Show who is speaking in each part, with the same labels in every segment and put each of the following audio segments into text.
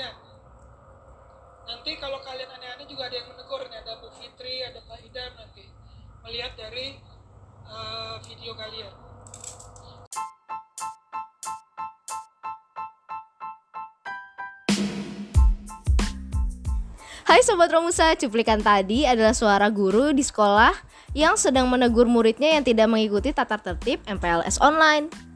Speaker 1: selanjutnya nanti kalau kalian aneh-aneh juga ada yang menegur nih ada Bu Fitri ada Pak Idam nanti melihat dari uh, video kalian
Speaker 2: Hai Sobat Romusa, cuplikan tadi adalah suara guru di sekolah yang sedang menegur muridnya yang tidak mengikuti tata tertib MPLS online.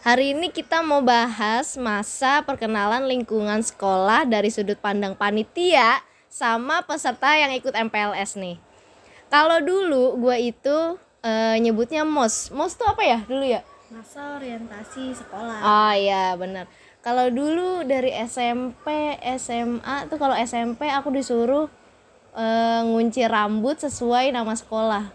Speaker 2: Hari ini kita mau bahas masa perkenalan lingkungan sekolah dari sudut pandang panitia sama peserta yang ikut MPLS nih. Kalau dulu gue itu eh, nyebutnya MOS. MOS tuh apa ya dulu ya?
Speaker 3: masa orientasi sekolah
Speaker 2: Oh iya bener Kalau dulu dari SMP, SMA tuh kalau SMP aku disuruh eh, ngunci rambut sesuai nama sekolah.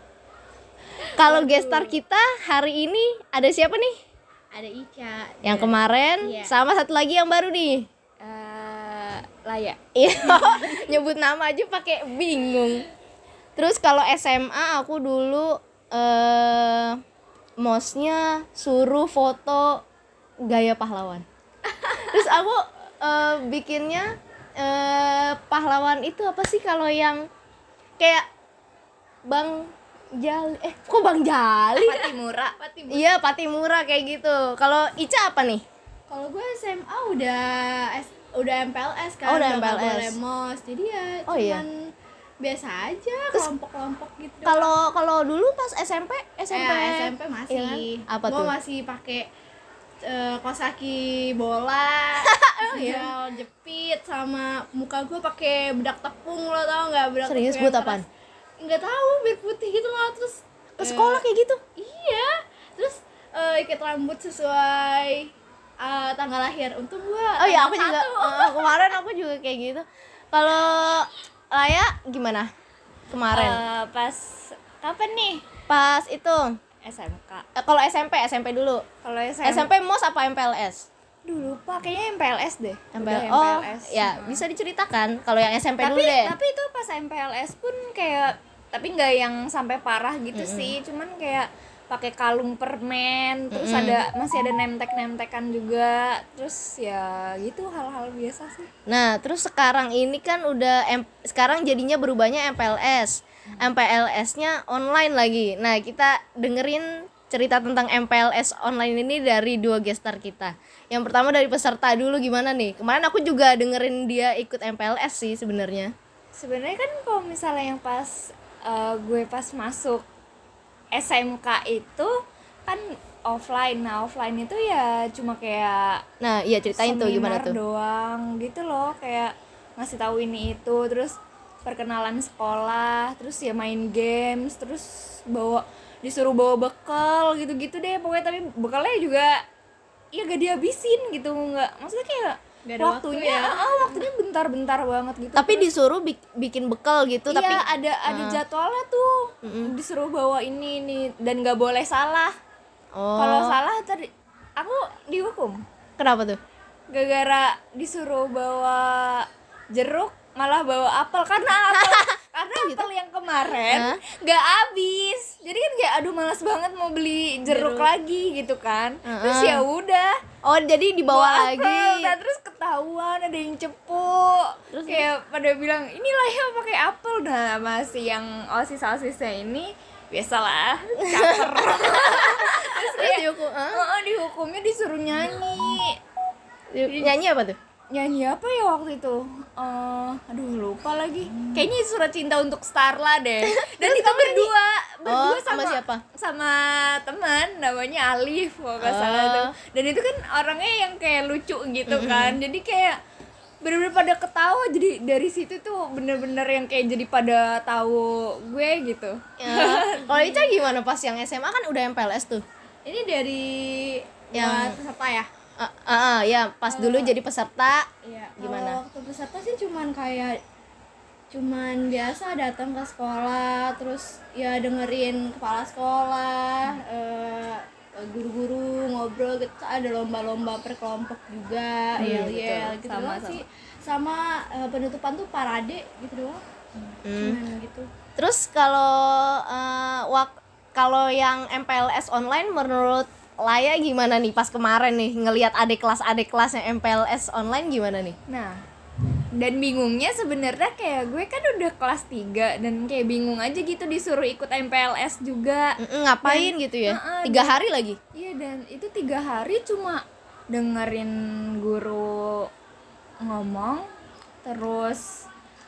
Speaker 2: Kalau gestar kita hari ini ada siapa nih?
Speaker 3: Ada Ica
Speaker 2: Yang kemarin
Speaker 3: Iya.
Speaker 2: sama satu lagi yang baru nih.
Speaker 3: eh layak
Speaker 2: Iya, nyebut nama aja pakai bingung. Terus kalau SMA aku dulu eh mosnya suruh foto gaya pahlawan. Terus aku eh, bikinnya eh pahlawan itu apa sih kalau yang kayak Bang Jali eh kok Bang Jali?
Speaker 3: Patimura
Speaker 2: Iya, Patimura kayak gitu. Kalau Ica apa nih?
Speaker 3: kalau gue SMA udah S, udah MPLS kan
Speaker 2: Oh, udah MPLS.
Speaker 3: boleh mos jadi ya
Speaker 2: Oh, iya.
Speaker 3: cuman biasa aja kelompok-kelompok gitu
Speaker 2: Kalau kalau dulu pas SMP, SMP,
Speaker 3: Eh, SMP masih
Speaker 2: Iya kan? Apa
Speaker 3: Gua
Speaker 2: tuh?
Speaker 3: masih pakai eh, kosaki bola
Speaker 2: Oh, iya.
Speaker 3: jepit sama muka gue pakai bedak tepung lo tau nggak bedak
Speaker 2: Serius,
Speaker 3: tepung
Speaker 2: buat apaan?
Speaker 3: keras. Nggak tahu biar putih gitu loh terus
Speaker 2: ke
Speaker 3: eh,
Speaker 2: sekolah kayak gitu.
Speaker 3: iya terus eh, ikat rambut sesuai eh, tanggal lahir untung gua
Speaker 2: Oh iya, aku
Speaker 3: tanggal
Speaker 2: juga
Speaker 3: satu.
Speaker 2: eh, kemarin aku juga kayak gitu. Kalau Laya gimana? Kemarin
Speaker 4: Eh, pas kapan nih
Speaker 2: pas itu
Speaker 4: SMK
Speaker 2: eh, kalau SMP SMP dulu.
Speaker 4: kalau SMP,
Speaker 2: SMP MOS apa MPLS?
Speaker 4: Dulu pak kayaknya MPLS deh
Speaker 2: MPL
Speaker 4: Udah
Speaker 2: oh
Speaker 4: MPLS.
Speaker 2: ya bisa diceritakan kalau yang SMP
Speaker 4: tapi
Speaker 2: dulu deh.
Speaker 4: tapi itu pas MPLS pun kayak tapi nggak yang sampai parah gitu sih cuman kayak pakai kalung permen terus ada masih ada nemtek nemtekan juga terus ya gitu hal-hal biasa sih
Speaker 2: Nah, terus sekarang ini kan udah M- sekarang jadinya berubahnya MPLS. MPLS-nya online lagi. Nah, kita dengerin cerita tentang MPLS online ini dari dua gestar kita. Yang pertama dari peserta dulu gimana nih? Kemarin aku juga dengerin dia ikut MPLS sih sebenarnya.
Speaker 4: sebenarnya kan kalau misalnya yang pas eh, gue pas masuk SMK itu kan offline nah offline itu ya cuma kayak
Speaker 2: Nah, iya ceritain tuh gimana tuh.
Speaker 4: doang gitu loh kayak ngasih tahu ini itu terus perkenalan sekolah terus ya main games terus bawa disuruh bawa bekal gitu-gitu deh pokoknya tapi bekalnya juga ya gak dihabisin gitu nggak maksudnya kayak
Speaker 3: Nggak ada waktu
Speaker 4: waktunya
Speaker 3: ya.
Speaker 4: ah, waktunya bentar-bentar banget gitu
Speaker 2: Tapi
Speaker 4: Terus-
Speaker 2: disuruh bik- bikin bekal gitu,
Speaker 4: iya
Speaker 2: tapi
Speaker 4: ada ada jadwalnya tuh
Speaker 2: Mm-mm.
Speaker 4: disuruh bawa ini ini dan nggak boleh salah
Speaker 2: oh.
Speaker 4: kalau salah tadi aku dihukum
Speaker 2: Kenapa tuh?
Speaker 4: gara-gara disuruh bawa jeruk malah bawa apel karena apel karena apel yang kemarin nggak habis. Jadi kan kayak aduh malas banget mau beli jeruk, lagi gitu kan. Terus
Speaker 2: Heeh.
Speaker 4: ya udah.
Speaker 2: Oh, jadi dibawa
Speaker 4: bawa
Speaker 2: lagi.
Speaker 4: apel nah, terus ketahuan ada yang cepu
Speaker 2: Terus-
Speaker 4: kayak pada bilang inilah ya pakai apel. Nah masih yang osis osisnya ini biasalah caper. Terus
Speaker 2: Terus dihukum, ah?
Speaker 4: oh, dihukumnya disuruh nyanyi.
Speaker 2: Nyanyi apa tuh?
Speaker 4: Nyanyi apa ya waktu itu? Eh, aduh lupa lagi. Kayaknya surat cinta untuk Starla deh. Dan itu berdua berdua
Speaker 2: Oh, sama
Speaker 4: sama
Speaker 2: siapa?
Speaker 4: sama teman namanya Alif kalau nggak
Speaker 2: Oh.
Speaker 4: salah tuh dan itu kan orangnya yang kayak lucu gitu kan. Jadi kayak bener-bener pada ketawa. Jadi dari situ tuh bener-bener yang kayak jadi pada tahu gue gitu.
Speaker 2: Ya. Kalau Ica gimana pas yang SMA kan udah MPLS tuh?
Speaker 3: ini dari
Speaker 2: Yang-
Speaker 3: peserta ya
Speaker 2: Ah, ah, ah, ya pas dulu jadi peserta
Speaker 3: Iya,
Speaker 2: Gimana?
Speaker 3: waktu peserta sih cuman kayak cuman biasa datang ke sekolah terus ya dengerin kepala sekolah eh, guru-guru ngobrol gitu ada lomba-lomba per kelompok juga
Speaker 2: Hmm,
Speaker 3: yel
Speaker 2: betul.
Speaker 3: yel gitu
Speaker 2: Sama,
Speaker 3: doang
Speaker 2: sama.
Speaker 3: sih sama eh, penutupan tuh parade gitu doang
Speaker 2: Hmm.
Speaker 3: cuman gitu
Speaker 2: Terus kalau wak kalau yang MPLS online menurut Laya gimana nih pas kemarin nih ngelihat adik kelas adik kelas yang MPLS online gimana nih?
Speaker 4: Nah, dan bingungnya sebenarnya kayak gue kan udah kelas 3 dan kayak bingung aja gitu disuruh ikut MPLS juga.
Speaker 2: Mm-mm, ngapain gitu ya?
Speaker 4: Heeh,
Speaker 2: Tiga hari lagi.
Speaker 4: Iya dan itu tiga hari cuma dengerin guru ngomong terus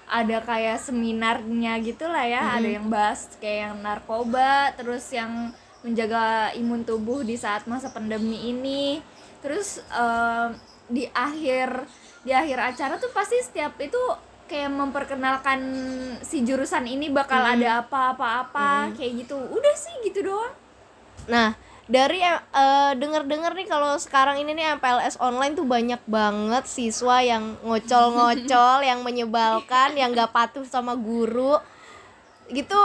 Speaker 4: ada kayak seminarnya gitu lah ya ada yang bahas kayak yang narkoba terus yang menjaga imun tubuh di saat masa pandemi ini. Terus em, di akhir di akhir acara tuh pasti setiap itu kayak memperkenalkan si jurusan ini bakal ada apa-apa-apa kayak gitu. Udah sih gitu doang.
Speaker 2: Nah, dari eh, denger-denger nih kalau sekarang ini nih MPLS online tuh banyak banget siswa yang ngocol-ngocol, yang menyebalkan, yang gak patuh sama guru. Gitu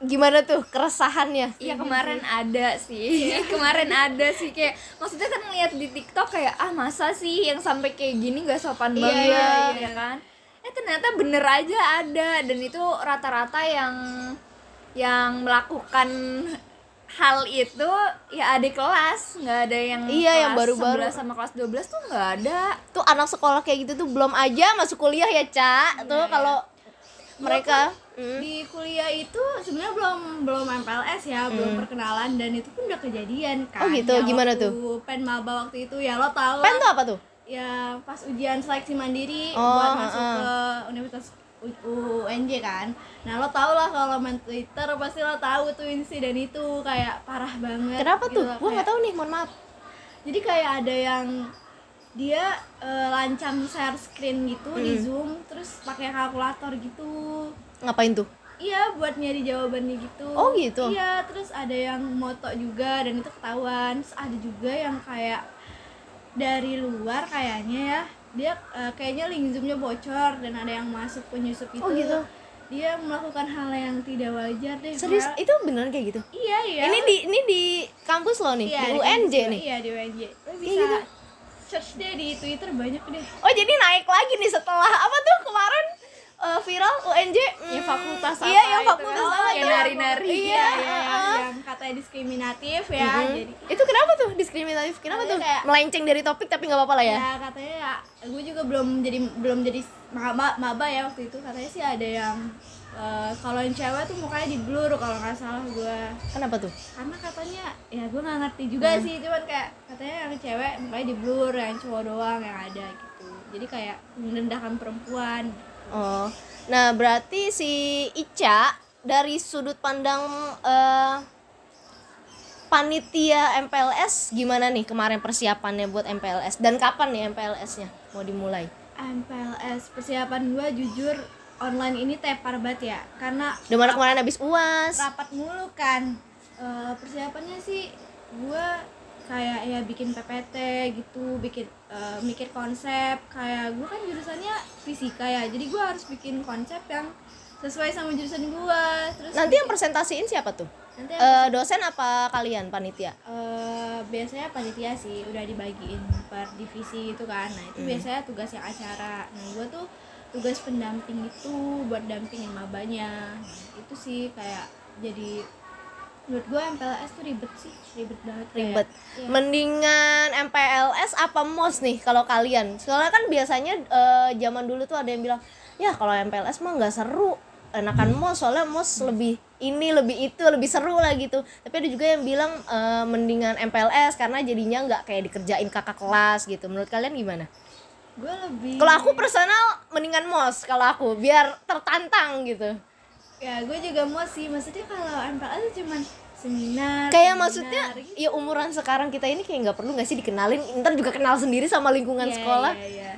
Speaker 2: gimana tuh keresahannya?
Speaker 4: Iya kemarin ada sih, kemarin ada sih kayak maksudnya kan ngeliat di TikTok kayak ah masa sih yang sampai kayak gini gak sopan
Speaker 3: Iya,
Speaker 4: banget
Speaker 3: iya, iya.
Speaker 4: ya kan? Eh ternyata bener aja ada dan itu rata-rata yang yang melakukan hal itu ya adik kelas nggak ada yang
Speaker 2: Iya, yang
Speaker 4: kelas
Speaker 2: baru-baru.
Speaker 4: 11 sama kelas 12 tuh nggak ada
Speaker 2: Tuh anak sekolah kayak gitu tuh belum aja masuk kuliah ya, Ca. Tuh kalau mereka Mm.
Speaker 3: di kuliah itu sebenarnya belum belum MPLS ya belum perkenalan dan itu pun udah kejadian
Speaker 2: Hmm.
Speaker 3: kan
Speaker 2: Oh gitu,
Speaker 3: Ya,
Speaker 2: gimana
Speaker 3: waktu
Speaker 2: tuh?
Speaker 3: pen maba waktu itu ya lo tau
Speaker 2: Pen tuh apa tuh?
Speaker 3: ya pas ujian seleksi mandiri
Speaker 2: Oh,
Speaker 3: buat masuk
Speaker 2: heeh.
Speaker 3: ke Universitas UNJ kan nah lo tau lah kalau main Twitter pasti lo tahu tuh insiden itu kayak parah banget
Speaker 2: Kenapa
Speaker 3: gitu
Speaker 2: tuh?
Speaker 3: kayak-
Speaker 2: nggak tahu nih, mohon maaf.
Speaker 3: jadi kayak ada yang dia eh, lancang share screen gitu
Speaker 2: Hmm.
Speaker 3: di zoom terus pakai kalkulator gitu
Speaker 2: Ngapain tuh?
Speaker 3: Iya buat nyari jawabannya gitu.
Speaker 2: Oh, gitu?
Speaker 3: Iya terus ada yang moto juga dan itu ketahuan. Terus ada juga yang kayak dari luar kayaknya ya dia eh, kayaknya link zoomnya bocor dan ada yang masuk penyusup itu.
Speaker 2: Oh, gitu?
Speaker 3: Dia melakukan hal yang tidak wajar deh.
Speaker 2: Serius itu beneran kayak gitu?
Speaker 3: Iya iya.
Speaker 2: Ini di ini di kampus lo nih,
Speaker 3: Iya,
Speaker 2: di
Speaker 3: di
Speaker 2: UNJ
Speaker 3: kampus-
Speaker 2: nih.
Speaker 3: Iya di UNJ. Lo
Speaker 2: Iya,
Speaker 3: bisa
Speaker 2: gitu.
Speaker 3: search deh di Twitter banyak deh.
Speaker 2: Oh jadi naik lagi nih setelah apa tuh kemarin eh, viral UNJ?
Speaker 4: ya
Speaker 2: hmm,
Speaker 4: fakultas apa
Speaker 2: Iya yang
Speaker 4: itu
Speaker 2: fakultas
Speaker 4: kan?
Speaker 2: apa tuh?
Speaker 4: nari-nari.
Speaker 2: Iya.
Speaker 3: Iya, iya,
Speaker 2: heeh.
Speaker 3: yang katanya diskriminatif ya.
Speaker 2: Mhm.
Speaker 3: Jadi
Speaker 2: Itu kenapa tuh diskriminatif? Kenapa tuh
Speaker 3: kayak-
Speaker 2: melenceng dari topik tapi nggak apa-apa lah ya?
Speaker 3: ya katanya ya gue juga belum jadi belum jadi maba maba ya waktu itu katanya sih ada yang eh, kalau yang cewek tuh mukanya di blur kalau nggak salah gue
Speaker 2: Kenapa tuh?
Speaker 3: karena katanya ya gue nggak ngerti juga
Speaker 2: Hmm.
Speaker 3: sih cuman kayak katanya yang cewek mukanya di blur yang cowok doang yang ada gitu jadi kayak merendahkan perempuan
Speaker 2: Oh, nah berarti si Ica dari sudut pandang eh, panitia MPLS gimana nih kemarin persiapannya buat MPLS dan kapan nih MPLS-nya mau dimulai?
Speaker 3: MPLS persiapan gue jujur online ini tepar banget ya karena
Speaker 2: Udah mana kemarin habis uas?
Speaker 3: rapat mulu kan Eh, persiapannya sih gue kayak ya bikin PPT gitu bikin eh, mikir konsep kayak gue kan jurusannya fisika ya jadi gue harus bikin konsep yang sesuai sama jurusan gue terus
Speaker 2: Nanti yang presentasiin siapa tuh?
Speaker 3: nanti
Speaker 2: Eh, dosen apa kalian panitia?
Speaker 3: eh, biasanya panitia sih udah dibagiin per divisi gitu kan nah itu biasanya tugas yang acara nah gue tuh tugas pendamping itu buat dampingin mabanya Nah, itu sih kayak jadi menurut gue MPLS tuh ribet sih ribet banget kayak-
Speaker 2: ribet.
Speaker 3: Iya.
Speaker 2: Mendingan MPLS apa MOS nih kalau kalian? Soalnya kan biasanya eh, zaman dulu tuh ada yang bilang, ya kalau MPLS mah nggak seru, enakan MOS soalnya MOS lebih ini lebih itu lebih seru lah gitu. Tapi ada juga yang bilang eh, mendingan MPLS karena jadinya nggak kayak dikerjain kakak kelas gitu. Menurut kalian gimana?
Speaker 3: gue lebih
Speaker 2: Kalau aku personal mendingan MOS kalau aku biar tertantang gitu.
Speaker 3: Ya gue juga mau sih maksudnya kalau MPLS tuh cuman seminar
Speaker 2: Kayak
Speaker 3: seminar
Speaker 2: maksudnya
Speaker 3: gitu.
Speaker 2: ya umuran sekarang kita ini kayak nggak perlu nggak sih dikenalin, ntar juga kenal sendiri sama lingkungan
Speaker 3: Iya,
Speaker 2: sekolah.
Speaker 3: iya, iya.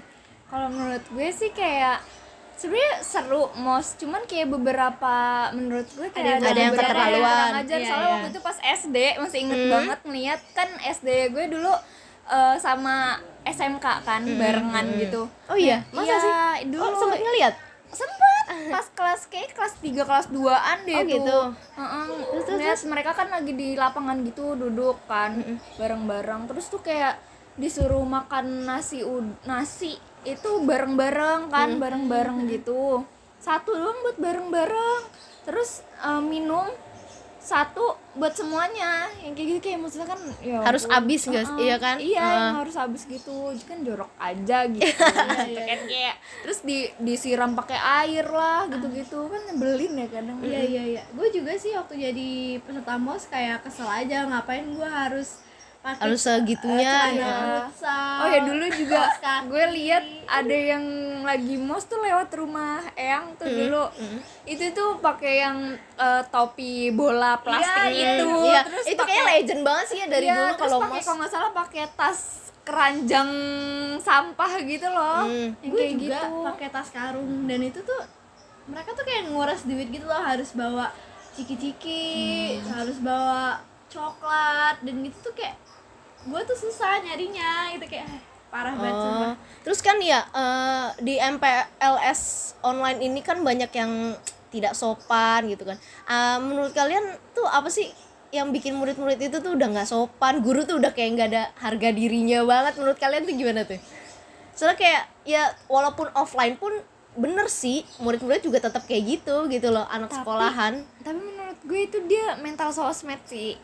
Speaker 4: Kalau menurut gue sih kayak sebenarnya seru mos cuman kayak beberapa menurut gue kayak
Speaker 3: Ada yang
Speaker 2: Ada yang keterlaluan.
Speaker 4: ajar
Speaker 3: Iya,
Speaker 4: soalnya
Speaker 3: iya.
Speaker 4: waktu itu pas SD masih inget
Speaker 2: Hmm.
Speaker 4: banget ngeliat kan SD gue dulu eh, sama SMK kan barengan gitu
Speaker 2: Oh iya, masa
Speaker 4: Iya,
Speaker 2: sih?
Speaker 4: dulu
Speaker 2: Oh, sempet ngeliat?
Speaker 4: sempet pas kelas kayak kelas 3 kelas 2an deh
Speaker 2: Oh,
Speaker 4: tuh
Speaker 2: gitu.
Speaker 4: Heeh.
Speaker 2: Terus, terus,
Speaker 4: Ngeliat mereka kan lagi di lapangan gitu duduk kan bareng-bareng. Terus tuh kayak disuruh makan nasi nasi itu bareng-bareng kan bareng-bareng gitu. Satu doang buat bareng-bareng. Terus eh, minum satu buat semuanya yang kayak gitu kayak maksudnya kan ya
Speaker 2: Harus
Speaker 4: ampun.
Speaker 2: abis sih?
Speaker 4: Heeh.
Speaker 2: Iya kan?
Speaker 4: iya
Speaker 2: Heeh.
Speaker 4: yang harus habis gitu kan jorok aja gitu
Speaker 3: iya,
Speaker 4: kan kayak terus di disiram pakai air lah gitu-gitu kan nyebelin ya kadang
Speaker 3: Iya iya iya. Gue juga sih waktu jadi peserta mos kayak kesel aja ngapain gue harus pakai
Speaker 2: Harus segitunya, ya.
Speaker 3: futsal,
Speaker 4: Oh ya dulu juga gue lihat ada yang lagi mos tuh lewat rumah Eyang tuh dulu. Itu tuh pakai yang eh, topi bola plastik
Speaker 3: Iya,
Speaker 4: itu.
Speaker 2: Iya,
Speaker 4: Terus
Speaker 2: itu
Speaker 4: pakai-
Speaker 2: kayak legend banget sih ya dari
Speaker 4: Iya,
Speaker 2: dulu kalau mos.
Speaker 4: kalau nggak salah pakai tas keranjang sampah gitu loh.
Speaker 2: Hmm.
Speaker 4: Yang
Speaker 3: gue
Speaker 4: kayak
Speaker 3: juga
Speaker 4: gitu.
Speaker 3: pakai tas karung dan itu tuh mereka tuh kayak nguras duit gitu loh harus bawa ciki-ciki harus bawa coklat dan gitu tuh kayak gue tuh susah nyarinya gitu kayak parah banget
Speaker 2: Oh,
Speaker 3: sumpah.
Speaker 2: terus kan ya eh, di MPLS online ini kan banyak yang tidak sopan gitu kan. Ah, menurut kalian tuh apa sih yang bikin murid-murid itu tuh udah nggak sopan, guru tuh udah kayak nggak ada harga dirinya banget. Menurut kalian tuh gimana tuh? Soalnya kayak ya walaupun offline pun bener sih murid-murid juga tetap kayak gitu gitu loh anak
Speaker 4: Tapi-
Speaker 2: sekolahan
Speaker 4: Tapi menurut gue itu dia mental sosmed sih.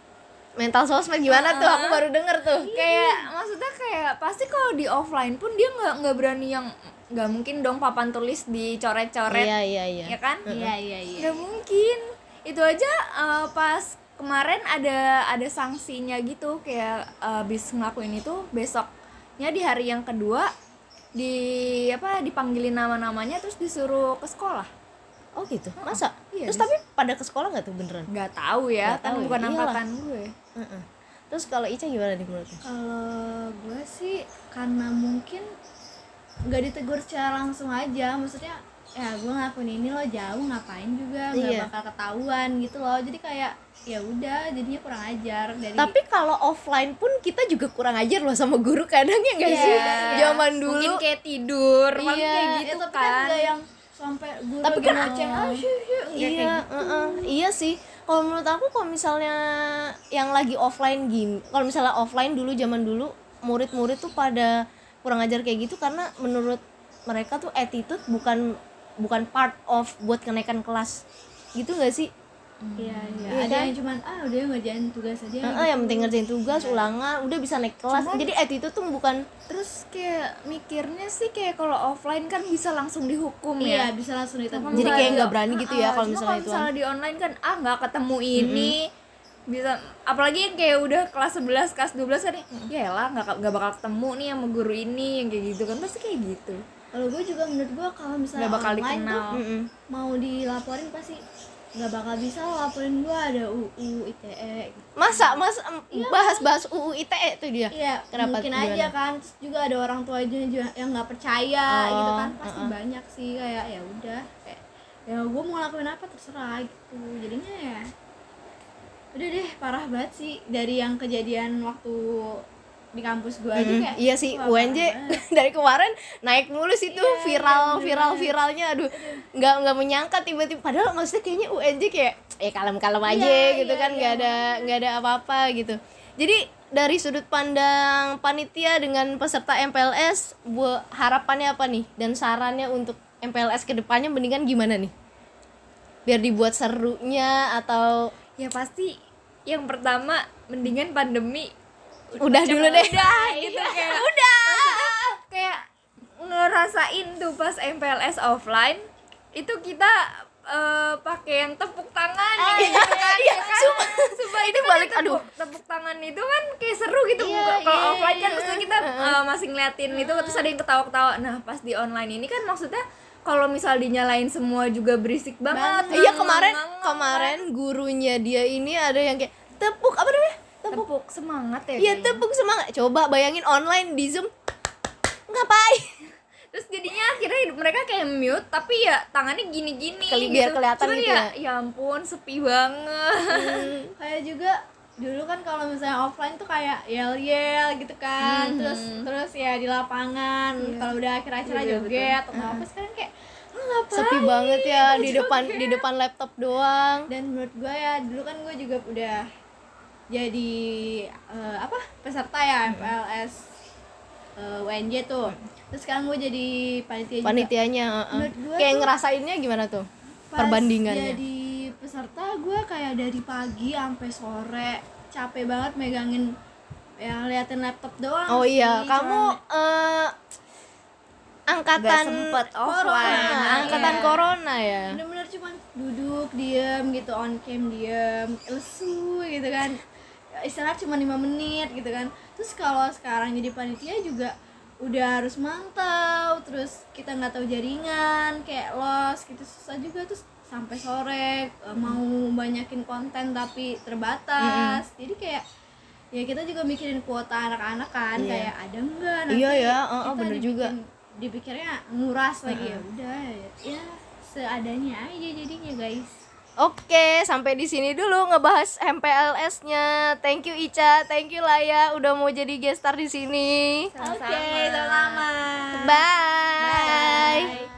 Speaker 2: Mental sosmed gimana tuh? Aku baru denger tuh.
Speaker 4: Kayak maksudnya kayak pasti kalau di offline pun dia nggak nggak berani yang nggak mungkin dong papan tulis dicoret-coret.
Speaker 2: Iya iya iya.
Speaker 4: Ya kan?
Speaker 3: Iya iya iya
Speaker 4: nggak mungkin. Itu aja eh, pas kemarin ada ada sanksinya gitu. Kayak abis ngelakuin itu besoknya di hari yang kedua di apa dipanggilin nama-namanya terus disuruh ke sekolah
Speaker 2: oh gitu masa
Speaker 4: Iya,
Speaker 2: terus tapi pada ke sekolah nggak tuh beneran
Speaker 4: nggak tahu ya
Speaker 2: Nggak
Speaker 4: kan
Speaker 2: tahu ya,
Speaker 4: bukan
Speaker 2: iyalah.
Speaker 4: angkatan gue
Speaker 2: Heeh. Terus kalau Ica gimana nih menurutnya?
Speaker 3: Kalau gue sih karena mungkin nggak ditegur secara langsung aja, maksudnya ya gue ngelakuin ini lo jauh ngapain juga nggak
Speaker 2: Iya.
Speaker 3: bakal ketahuan gitu loh jadi kayak ya udah jadinya kurang ajar dari
Speaker 2: Tapi kalau offline pun kita juga kurang ajar loh sama guru kadang ya nggak
Speaker 3: Iya,
Speaker 2: sih?
Speaker 3: iya.
Speaker 2: Zaman dulu.
Speaker 4: mungkin kayak tidur
Speaker 2: Iya,
Speaker 4: kayak
Speaker 3: Ya,
Speaker 4: gitu
Speaker 3: tapi kan
Speaker 4: kan
Speaker 3: yang sampai guru
Speaker 2: Tapi kan-.
Speaker 3: Nggak kayak
Speaker 2: Iya,
Speaker 3: gitu.
Speaker 2: heeh. iya sih. Kalau menurut aku kalau misalnya yang lagi offline gini, kalau misalnya offline dulu zaman dulu murid-murid tuh pada kurang ajar kayak gitu karena menurut mereka tuh attitude bukan bukan part of buat kenaikan kelas. Gitu gak sih?
Speaker 3: Iya, iya.
Speaker 2: Iya
Speaker 3: Ada
Speaker 2: kan?
Speaker 3: yang cuman ah udah ngerjain tugas aja.
Speaker 2: Heeh, yang penting ngerjain tugas, ulangan, udah bisa naik kelas. Jadi attitude tuh bukan
Speaker 4: terus kayak mikirnya sih kayak kalau offline kan bisa langsung dihukum
Speaker 3: Iya,
Speaker 4: ya
Speaker 3: bisa langsung ditegur.
Speaker 2: Jadi kayak nggak berani gitu ya
Speaker 4: Ah,
Speaker 2: kalau
Speaker 4: cuma
Speaker 2: misalnya
Speaker 4: kalau
Speaker 2: itu.
Speaker 4: misalnya di online kan ah nggak ketemu ini bisa apalagi yang kayak udah kelas 11 kelas 12 kan ya lah nggak nggak bakal ketemu nih sama guru ini yang kayak gitu kan pasti kayak gitu
Speaker 3: Kalau gue juga menurut gue kalau misalnya
Speaker 4: nggak bakal
Speaker 3: online tuh
Speaker 4: dikenal
Speaker 2: Mm-mm.
Speaker 3: mau dilaporin pasti nggak bakal bisa lo laporin gue ada UU ITE
Speaker 2: Masa mas em, bahas-bahas UU ITE tuh dia.
Speaker 3: iya
Speaker 2: Kenapa?
Speaker 3: mungkin
Speaker 2: Gimana?
Speaker 3: aja kan terus juga ada orang tua aja yang nggak percaya
Speaker 2: Oh,
Speaker 3: gitu kan pasti banyak sih kayak ya udah kayak ya gue mau ngelakuin apa terserah gitu jadinya ya udah deh parah banget sih dari yang kejadian waktu di kampus gue aja kayak
Speaker 2: iya sih
Speaker 3: wah,
Speaker 2: UNJ dari kemarin naik mulu sih tuh
Speaker 3: Iya,
Speaker 2: viral
Speaker 3: iya,
Speaker 2: viral viralnya. Aduh nggak nggak menyangka tiba-tiba padahal maksudnya kayaknya UNJ kayak eh kalem-kalem aja
Speaker 3: Iya,
Speaker 2: gitu
Speaker 3: iya,
Speaker 2: kan
Speaker 3: iya,
Speaker 2: nggak ada nggak ada apa-apa gitu. Jadi dari sudut pandang panitia dengan peserta MPLS bu harapannya apa nih? Dan sarannya untuk MPLS ke depannya mendingan gimana nih? Biar dibuat serunya atau
Speaker 4: ya pasti yang pertama mendingan pandemi
Speaker 2: udah dulu deh.
Speaker 4: udah gitu kayak udah. kayak ngerasain tuh pas MPLS offline itu kita eh, pakai yang tepuk tangan gitu kan,
Speaker 2: iya,
Speaker 4: ya kan?
Speaker 2: sumpah.
Speaker 4: Sumpah,
Speaker 2: Itu
Speaker 4: kan
Speaker 2: balik,
Speaker 4: tepuk,
Speaker 2: aduh.
Speaker 4: tepuk tangan itu kan kayak seru gitu
Speaker 3: Iya,
Speaker 4: kalau
Speaker 3: iya,
Speaker 4: offline kan
Speaker 3: iya.
Speaker 4: maksudnya kita eh, masih ngeliatin itu terus ada yang ketawa-ketawa. Nah pas di online ini kan maksudnya kalau misal dinyalain semua juga berisik banget.
Speaker 2: Iya
Speaker 4: Ngang,
Speaker 2: kemarin
Speaker 4: ngang,
Speaker 2: kemarin gurunya dia ini ada yang kayak tepuk apa namanya? Tepuk.
Speaker 4: semangat ya
Speaker 2: Iya
Speaker 4: kayaknya.
Speaker 2: tepuk semangat. Coba bayangin online di Zoom. Ngapain?
Speaker 4: terus jadinya akhirnya mereka kayak mute tapi ya tangannya gini-gini
Speaker 2: Keli- biar kelihatan
Speaker 4: Cuman
Speaker 2: gitu
Speaker 4: ya,
Speaker 2: ya.
Speaker 4: ya ampun sepi banget
Speaker 3: kayak juga dulu kan kalau misalnya offline tuh kayak yel yel gitu kan terus terus ya di lapangan kalau udah akhir acara
Speaker 4: Iya,
Speaker 3: joget atau apa sekarang kayak lu ngapain
Speaker 2: Sepi banget ya di depan di depan laptop doang.
Speaker 3: dan menurut gue ya dulu kan gue juga udah jadi eh, apa peserta ya MPLS eh, UNJ tuh terus sekarang gue jadi panitia
Speaker 2: Panitianya heeh.
Speaker 3: Menurut gua
Speaker 2: kayak
Speaker 3: tuh-
Speaker 2: ngerasainnya gimana tuh?
Speaker 3: Pas
Speaker 2: Perbandingannya.
Speaker 3: jadi peserta gue kayak dari pagi sampai sore capek banget megangin ya liatin laptop doang
Speaker 2: Oh iya,
Speaker 3: sih,
Speaker 2: kamu
Speaker 3: cuman-
Speaker 2: eh
Speaker 4: Nggak
Speaker 2: angkatan
Speaker 4: sempet
Speaker 2: corona,
Speaker 4: offline,
Speaker 2: angkatan
Speaker 3: iya.
Speaker 2: corona ya.
Speaker 3: bener-bener cuman duduk diem gitu on cam diem lesu gitu kan istirahat cuma lima menit gitu kan. Terus kalau sekarang jadi panitia juga udah harus mantau terus kita nggak tahu jaringan kayak los gitu susah juga terus sampai sore eh, mau banyakin konten tapi terbatas. Jadi kayak ya kita juga mikirin kuota anak-anak kan
Speaker 2: Iya.
Speaker 3: kayak ada enggak nanti
Speaker 2: Iya ya, oh,
Speaker 3: kita
Speaker 2: bener juga.
Speaker 3: dibikin- dipikirnya nguras lagi ya udah ya seadanya aja jadinya guys
Speaker 2: Oke, sampai di sini dulu ngebahas MPLS-nya. Thank you Ica, thank you Laya udah mau jadi guest star di sini.
Speaker 3: oke selamat
Speaker 2: Bye.
Speaker 3: Bye.